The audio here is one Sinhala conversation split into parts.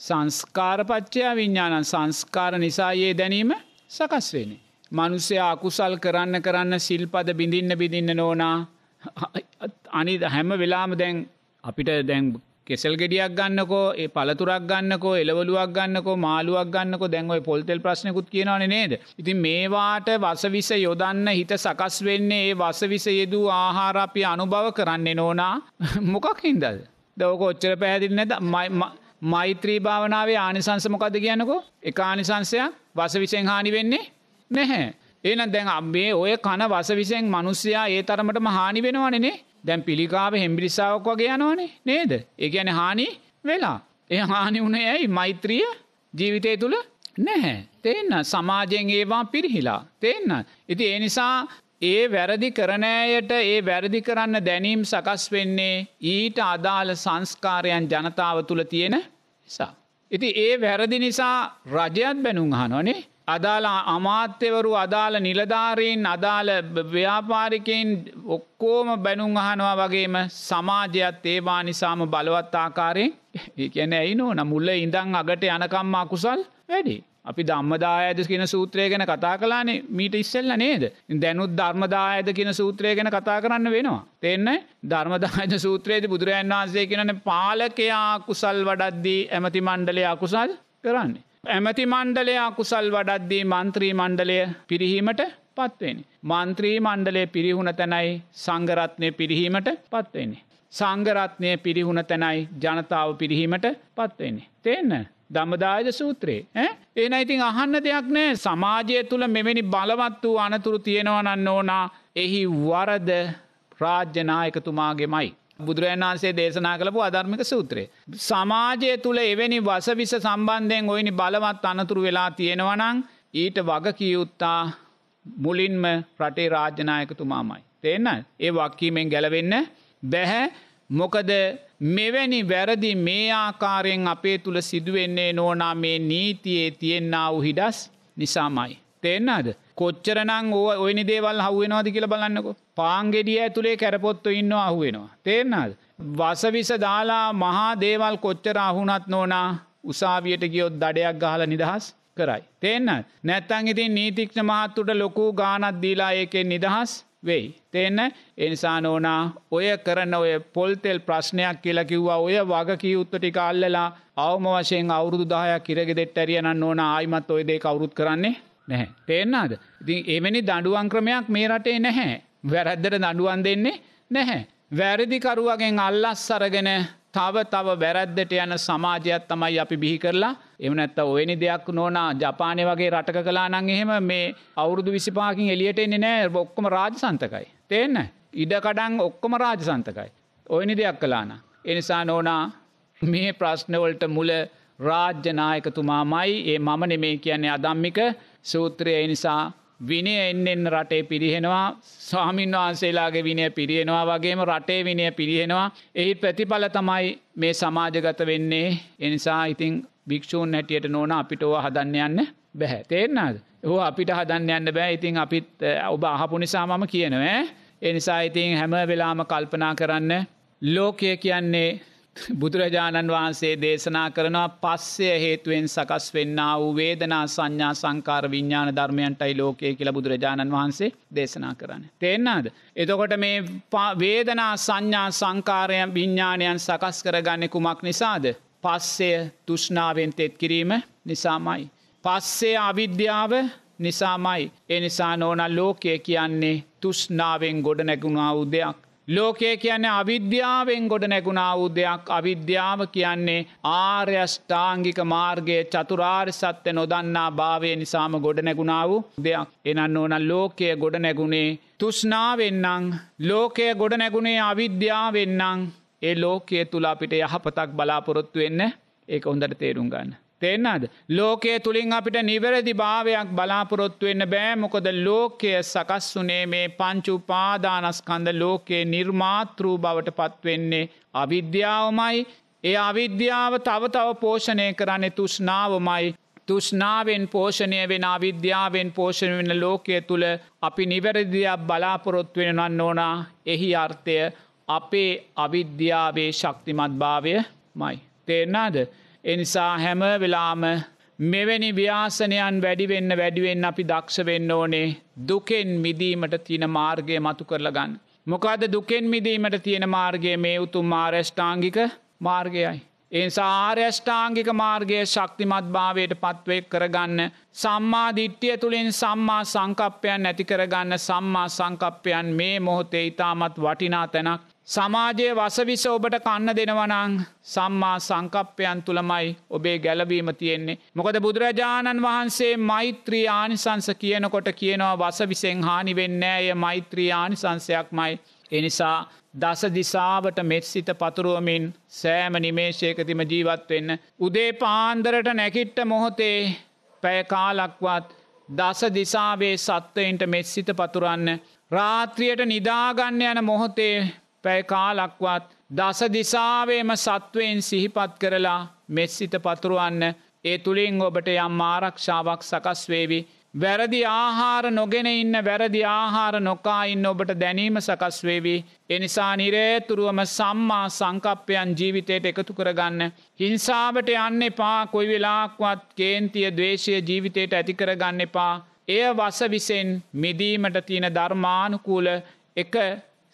සංස්කාරපච්චයා විඤ්ඥානන් සංස්කාර නිසායේ දැනීම සකස් වෙන. මනුස්සය අකුසල් කරන්න කරන්න සිල්පද බිඳින්න බිඳින්න නෝනා අනි හැම වෙලාම දැන් අපිට දැන් කෙසල් ගෙඩියක් ගන්නකෝ ඒ පළතුරක් ගන්නකෝ එලවලුවක් ගන්නකෝ මාළුවක් ගන්නකො දැන්ඔයි පොල්තෙල් ප්‍රශ්නකුත් කියනවන නේද. ඉතින් මේවාට වසවිස යොදන්න හිත සකස් වෙන්නේ ඒ වසවිස යෙදූ ආහාරපි අනුභව කරන්නේ නෝනා මොකක් හින්දල්. දවක ඔච්චර පැහැදිලි නැද මෛත්‍රී භාවනාවේ ආනිසංස මොකද කියන්නකෝ එක ආනිසංසයක් වසවිසෙන් හානි වෙන්නේ නැහැ. ඒන දැන් අම්බේ ඔය කන වසවිසෙන් මනුස්්‍යයා ඒ තරමටම හානි වෙනවනනේ දැන් පිළිකාව හෙම්බිරිසාාවක් වගේ යනවනේ නේද. ඒ ගැන හානි වෙලා. එය හානි වුණේ ඇයි මෛත්‍රිය ජීවිතය තුළ නැහැ. තේන්න සමාජයෙන් ඒවා පිරිහිලා. තේන්න. ඉති ඒ නිසා ඒ වැරදි කරනෑයට ඒ වැරදි කරන්න දැනීම් සකස් වෙන්නේ ඊට අදාළ සංස්කාරයන් ජනතාව තුළ තියෙන නිසා. ඉති ඒ වැරදි නිසා රජයත් බැනුම් හනොනේ අදාළ අමාත්‍යවරු අදාළ නිලධාරීන් අදාළ ව්‍යාපාරිකයින් ඔක්කෝම බැනුම් අහනවා වගේම සමාජයත් ඒවා නිසාම බලවත් ආකාරයෙන් ඒ කියන ඇයි නෝ නමුල්ල ඉඳං අගට යනකම්ම අකුසල් වැඩි. අපි ධම්මදායද කියන සූත්‍රය ගැන කතා කලානේ මීට ඉස්සෙල්ල නේද. දැනුත් ධර්මදායද කියන සූත්‍රය ගැන කතා කරන්න වෙනවා. තිෙන්න ධර්මදායද සූත්‍රයේද බුදුරජන් වහන්සේ කියනන පාලකයා කුසල් වඩද්දී ඇමති මණ්ඩලය අකුසල් කරන්නේ. ඇමති මණ්ඩලය අකුසල් වඩද්දී මන්ත්‍රී මණ්ඩලය පිරිහීමට පත්වෙනි. මන්ත්‍රී මණ්ඩලය පිරිහුණ තැනයි සංගරත්නය පිරිහීමට පත්වෙන්නේ. සංගරත්නය පිරිහුණ තැනයි ජනතාව පිරිහීමට පත්වෙන්නේ. තිේන්න දම්මදායද සූත්‍රයේ ඒන ඉතින් අහන්න දෙයක් නෑ සමාජය තුළ මෙවැනි බලවත් වූ අනතුරු තියෙනවනන්න ඕනා එහි වරද රාජ්‍යනායකතුමාගේමයි. බුදුරජන් වන්සේ දේශනා කළපු අධර්මික සූත්‍රය. සමාජය තුළ එවැනි වසවිස සම්බන්ධයෙන් ඔයනි බලවත් අනතුරු වෙලා තියෙනවනං ඊට වග කියයුත්තා මුලින්ම රටේ රාජ්‍යනායකතුමාමයි. තිේන්න ඒ වක්කීමෙන් ගැලවෙන්න බැහැ මොකද මෙවැනි වැරදි මේ ආකාරයෙන් අපේ තුළ සිදුවෙන්නේ නෝනා මේ නීතියේ තියෙන්න්නාව හිඩස් නිසාමයි. තෙන්නද කොච්චරනං ඕ ඔයනි දේවල් හුවෙනවාද කියල බලන්නකො පාංගෙඩිය ඇතුළේ කැරපොත්තු ඉන්න අහුවෙනවා. තේරනාද. වසවිස දාලා මහා දේවල් කොච්චර අහුනත් නෝනා උසාවියට ගියොත් දඩයක් ගහල නිදහස් කරයි. තේන්න නැත්තං ඉතින් නීතික්ෂ මහත්තුට ලොකු ගානත් දීලා ඒකෙන් නිදහස් වෙයි. තේන්න එනිසා නෝනා ඔය කරන ඔය පොල්තෙල් ප්‍රශ්නයක් කියලා කිව්වා ඔය වගකී උත්තටි කාල්ලලා අවම වශයෙන් අවුරුදු දායක් කිරගෙ දෙෙට ඇරියනන්න ඕන ආයිමත් ඔය දේ කවුරුත් කරන්නේ නැහැ. තේෙන්න්නාද. ඉතින් එවැනි දඩුවන් ක්‍රමයක් මේ රටේ නැහැ. වැරැද්දට දඩුවන් දෙන්නේ නැහැ. වැරදිකරුවගෙන් අල්ලස් සරගෙන තව තව වැරැද්දට යන සමාජයක් තමයි අපි බිහි කරලා එම නැත්ත ඔයනි දෙයක් නෝනා ජපානය වගේ රටක කලා නං එහෙම මේ අවුරුදු විසිපාකින් එලියට එන්නේ නෑ ඔක්කොම රාජසන්තකයි. තිේන්න ඉඩකඩං ඔක්කොම රාජසන්තකයි. ඔයනි දෙයක් කලාන. එනිසා නෝනා මේ ප්‍රශ්නවලට මුල රාජ්‍යනායකතුමාමයි ඒ මම නෙමේ කියන්නේ අදම්මික සූත්‍රය නිසා විනය එන්නෙන් රටේ පිරිහෙනවා. ස්වාමීන් වහන්සේලාගේ විනය පිරියෙනවා වගේම රටේ විනය පිරියෙනවා එහි ප්‍රතිඵල තමයි මේ සමාජගත වෙන්නේ. එනිසා ඉතිං භික්‍ෂූන් හැටියට නෝන අපිට ඕ හදන්න යන්න බැහැ. තේරනාද ඕ අපිට හදන්න යන්න බෑ ඉතින් අපිත් ඔබ අහපු නිසා මම කියනවෑ එනිසා ඉතින් හැම වෙලාම කල්පනා කරන්න. ලෝකය කියන්නේ බුදුරජාණන් වහන්සේ දේශනා කරනවා පස්සය හේතුවෙන් සකස් වෙන්න වූ වේදනා සංඥා සංකාර විඤ්ඥාන ධර්මයන්ටයි ලෝකය කියලා බුදුරජාණන් වහන්සේ දේශනා කරන්න. තේෙන්න්නාද. එතකොට මේ වේදනා සංඥා සංකාරයන් විඤ්ඥානයන් සකස් කරගන්න කුමක් නිසාද. පස්සය තුෂ්නාවෙන් තෙත් කිරීම නිසාමයි. පස්සේ අවිද්‍යාව නිසාමයි එනිසා නෝන ලෝකය කියන්නේ තුෂ්නාවෙන් ගොඩ නැගුණා වූ දෙයක්. ලෝකය කියන්නේ අවිද්‍යාවෙන් ගොඩ නැගුණා වූ දෙයක් අවිද්‍යාව කියන්නේ ආර්යෂ්ඨාංගික මාර්ගය චතුරාර් සත්‍ය නොදන්නා භාවය නිසාම ගොඩ නැගුණා වූ දෙයක් එනන්න ඕන ලෝකය ගොඩ නැගුණේ තුෂ්නාවෙන්න්නං ලෝකය ගොඩ නැගුණේ අවිද්‍යාවෙන්න්නං ඒ ලෝකයේ තුළ අපිට යහපතක් බලාපොරොත්තු වෙන්න ඒක හොඳට තේරුම් ගන්න. තෙන්නද. ලෝකයේ තුළින් අපිට නිවැරදි භාවයක් බලාපොරොත්තු වෙන්න බෑමොකොද ලෝකය සකස් වනේ මේ පංචු පාදානස්කන්ද ලෝකයේ නිර්මාතෘ බවට පත්වෙන්නේ අවිද්‍යාවමයි. ඒ අවිද්‍යාව තව තව පෝෂණය කරන්න තුෂ්නාවමයි තුෂ්නාවෙන් පෝෂණය වෙන අවිද්‍යාවෙන් පෝෂණ වෙන ලෝකය තුළ අපි නිවැරදියක් බලාපොරොත්තු වෙනන්න ඕනා. එහි අර්ථය අපේ අවිද්‍යාවේ ශක්තිමත් භාවය මයි. තේරනාද එනිසා හැම වෙලාම මෙවැනි ව්‍යාසනයන් වැඩිවෙන්න වැඩිවෙන්න අපි දක්ෂ වෙන්න ඕනේ දුකෙන් මිදීමට තියෙන මාර්ගය මතු කරලගන්න. මොකද දුකෙන් මිදීමට තියෙන මාර්ගය මේ උතුම් මාර්ෂ්ඨාංගික මාර්ගයයි. එනිසා ආර්යෂ්ඨාංගික මාර්ගය ශක්තිමත් භාවයට පත්වේ කරගන්න සම්මා දිට්ටිය තුළින් සම්මා සංකප්පයන් නැති කරගන්න සම්මා සංකප්පයන් මේ මොහොතේ ඉතාමත් වටිනා තැනක් සමාජයේ වසවිස ඔබට කන්න දෙනවනං සම්මා සංකප්පයන් තුළමයි ඔබේ ගැලවීම තියෙන්නේ. මොකද බුදුරජාණන් වහන්සේ මෛත්‍රී ආනිසංස කියනකොට කියනවා වසවිසෙන් හානි වෙන්නෑය මෛත්‍රී ආනිසංසයක් මයි. එනිසා දස දිසාවට මෙත් සිත පතුරුවමින් සෑම නිමේශයකතිම ජීවත්වෙන්න. උදේ පාන්දරට නැකිට්ට මොහොතේ පැය කාලක්වත් දස දිසාවේ සත්වයින්ට මෙත්සිත පතුරන්න. රාත්‍රියයට නිදාගන්න යන මොහොතේ පැය කාලක්වත් දස දිසාවේම සත්වයෙන් සිහිපත් කරලා මෙස්සිත පතුරුවන්න ඒ තුළින් ඔබට යම් ආරක්ෂාවක් සකස් වේවි වැරදි ආහාර නොගෙන ඉන්න වැරදි ආහාර නොකා ඉන්න ඔබට දැනීම සකස් වේවී. එනිසා නිරේතුරුවම සම්මා සංකප්පයන් ජීවිතයට එකතු කරගන්න. හිංසාවට යන්න එපා කොයි වෙලාක්වත් කේන්තිය දවේශය ජීවිතයට ඇති කරගන්න එපා. එය වස විසෙන් මිදීමට තියෙන ධර්මානුකූල එක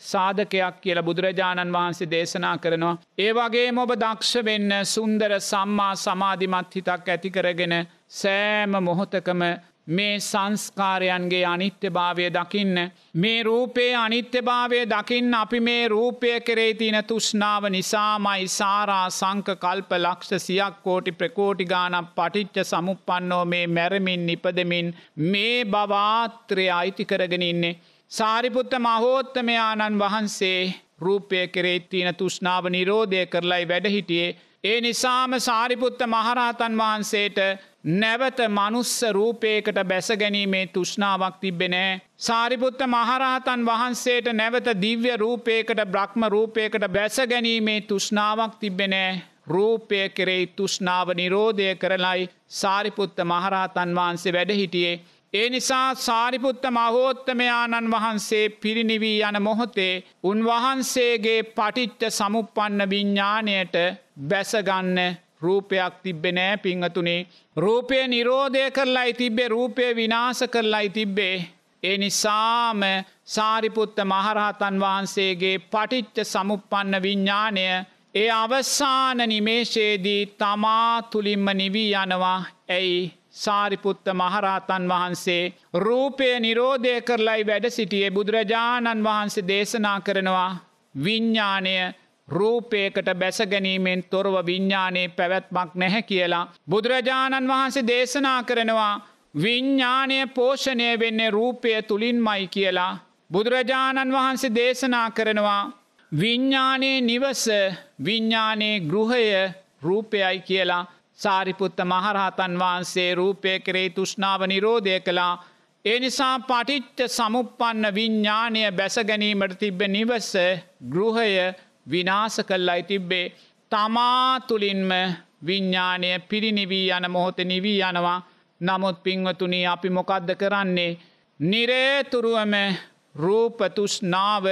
සාධකයක් කියල බුදුරජාණන් වහන්සේ දේශනා කරනවා. ඒ වගේ මොබ දක්ෂ වෙන්න සුන්දර සම්මා සමාධිමත් හිතක් ඇති කරගෙන සෑම මොහොතකම මේ සංස්කාරයන්ගේ අනිත්‍ය භාවය දකින්න. මේ රූපයේ අනිත්‍ය භාවය දකින්න අපි මේ රූපය කෙරේ තින තුෂ්නාව නිසාමයි සාරා සංක කල්ප ලක්ෂ සියක් කෝටි ප්‍රකෝටි ගානක් පටිච්ච සමුපන්නෝ මේ මැරමින් නිපදමින් මේ බවාත්‍රය අයිති කරගෙන ඉන්නේ. සාරිපුත්ත මහෝත්තමයාණන් වහන්සේ රූපය කෙරෙත්තින තුෂ්නාව නිරෝධය කරලයි වැඩහිටියේ. ඒ නිසාම සාරිපුත්ත මහරහතන් වහන්සේට නැවත මනුස්ස රූපයකට බැසගැනීමේ තුෂ්නාවක් තිබෙනෑ. සාරිපුත්ත මහරහතන් වහන්සේට නැවත දිව්‍ය රූපයකට බ්‍රහ්ම රූපයකට බැසගැනීමේ තුෂ්නාවක් තිබෙනෑ. රූපය කෙරෙයි තුෂ්නාව නිරෝධය කරලයි සාරිපුත්ත මහරහතන් වහන්සේ වැඩහිටියේ. ඒ නිසා සාරිපුත්ත මහෝත්තමයාණන් වහන්සේ පිරිනිවී යන මොහොතේ උන්වහන්සේගේ පටිච්ච සමුපන්න විඤ්ඥානයට බැසගන්න රූපයක් තිබ්බෙ නෑ පිංහතුනේ. රූපය නිරෝධය කරලායි තිබ්බේ රූපය විනාස කරලායි තිබ්බේ. ඒ නිසාම සාරිපුත්ත මහරහතන් වහන්සේගේ පටිච්ච සමුපන්න විඤ්ඥානය ඒ අවසාන නිමේශයේදී තමා තුළින්ම නිවී යනවා ඇයි සාරිපුත්ත මහරහතන් වහන්සේ රූපය නිරෝධය කරලයි වැඩ සිටියේ බුදුරජාණන් වහන්සේ දේශනා කරනවා විඤ්ඥානය රූපයකට බැසගැනීමෙන් තොරව විඤ්ඥානයේ පැවැත්මක් නැහැ කියලා. බුදුරජාණන් වහන්සේ දේශනා කරනවා විඤ්ඥානය පෝෂණය වෙන්නේ රූපය තුළින් මයි කියලා. බුදුරජාණන් වහන්සේ දේශනා කරනවා විඤ්ඥානයේ නිවස විඤ්ඥානයේ ගෘහය රූපයයි කියලා සාරිපුත්ත මහරහතන් වහන්සේ රූපය කරේ තුෂ්නාව නිරෝධය කළා. ඒ නිසා පටිච්ච සමුපන්න විඤ්ඥානය බැසගැනීමට තිබ්බ නිවස ගෘහය විනාස කල්ලයි තිබ්බේ තමා තුළින්ම විඤ්ඥානය පිරිනිවී යන මොහොත නිවී යනවා නමුත් පින්වතුනී අපි මොකක්ද කරන්නේ නිරේතුරුවම රූපතුෂ්නාව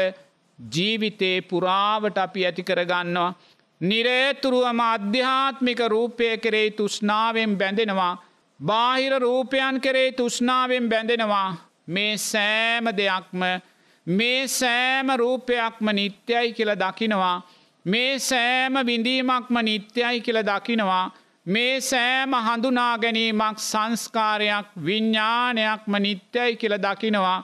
ජීවිතේ පුරාවට අපි ඇති කරගන්නවා. නිරේතුරුවම අධ්‍යාත්මික රූපය කෙරෙයි තුෂ්නාවෙන් බැඳෙනවා. බාහිර රූපයන් කෙරේ තුෂ්නාවෙන් බැඳෙනවා. මේ සෑම දෙයක්ම මේ සෑම රූපයක්ම නිත්‍යයි කියල දකිනවා. මේ සෑම විඳීමක්ම නිත්‍යයි කියල දකිනවා. මේ සෑම හඳුනා ගැනීමක් සංස්කාරයක් විඤ්ඥානයක්ම නිත්‍යයි කියල දකිනවා.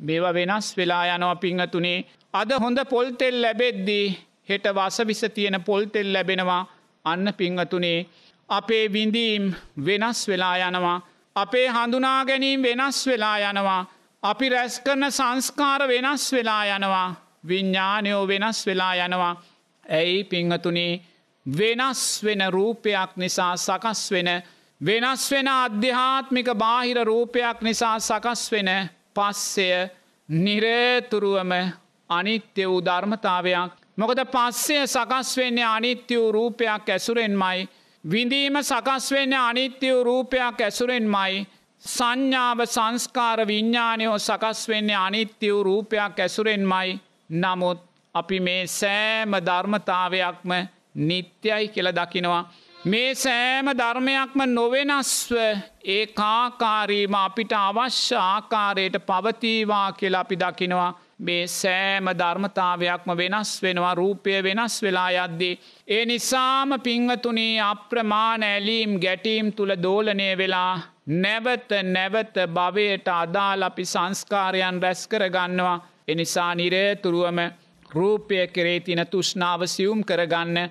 මේවා වෙනස් වෙලා යනවා පිංහතුනේ. අද හොඳ පොල්තෙල් ලැබෙද්දී හෙට වසවිස තියෙන පොල්තෙල් ලැබෙනවා අන්න පිංහතුනේ. අපේ විඳීම් වෙනස් වෙලා යනවා. අපේ හඳුනා ගැනීම් වෙනස් වෙලා යනවා. අපි රැස් කරන සංස්කාර වෙනස් වෙලා යනවා විඤ්ඥානයෝ වෙනස් වෙලා යනවා ඇයි පිංහතුනි වෙනස් වෙන රූපයක් නිසා සකස් වෙන වෙනස් වෙන අධ්‍යාත්මික බාහිර රූපයක් නිසා සකස් වෙන පස්සය නිරේතුරුවම අනිත්‍ය වූ ධර්මතාවයක් මොකද පස්සේ සකස් වෙන්නේ අනිත්‍ය වූ රූපයක් ඇසුරෙන්මයි විඳීම සකස් වෙන්න අනිත්‍ය වූ රූපයක් ඇසුරෙන්මයි සංඥාව සංස්කාර විඤ්ඥානයෝ සකස් වෙන්නේ අනිත්‍ය වූ රූපයක් ඇසුරෙන්මයි නමුත් අපි මේ සෑම ධර්මතාවයක්ම නිත්‍යයි කියල දකිනවා. මේ සෑම ධර්මයක්ම නොවෙනස්ව ඒ කාකාරීම අපිට අවශ්‍ය ආකාරයට පවතීවා කියලා අපි දකිනවා. මේ සෑම ධර්මතාවයක්ම වෙනස් වෙනවා රූපය වෙනස් වෙලා යද්දී. ඒ නිසාම පිංහතුනී අප්‍රමාණ ඇලීම් ගැටීම් තුළ දෝලනය වෙලා නැවත නැවත භවයට අදාල් අපි සංස්කාරයන් රැස් කරගන්නවා. එනිසා නිරේතුරුවම රූපය කෙරේ තින තුෂ්නාව සියුම් කරගන්න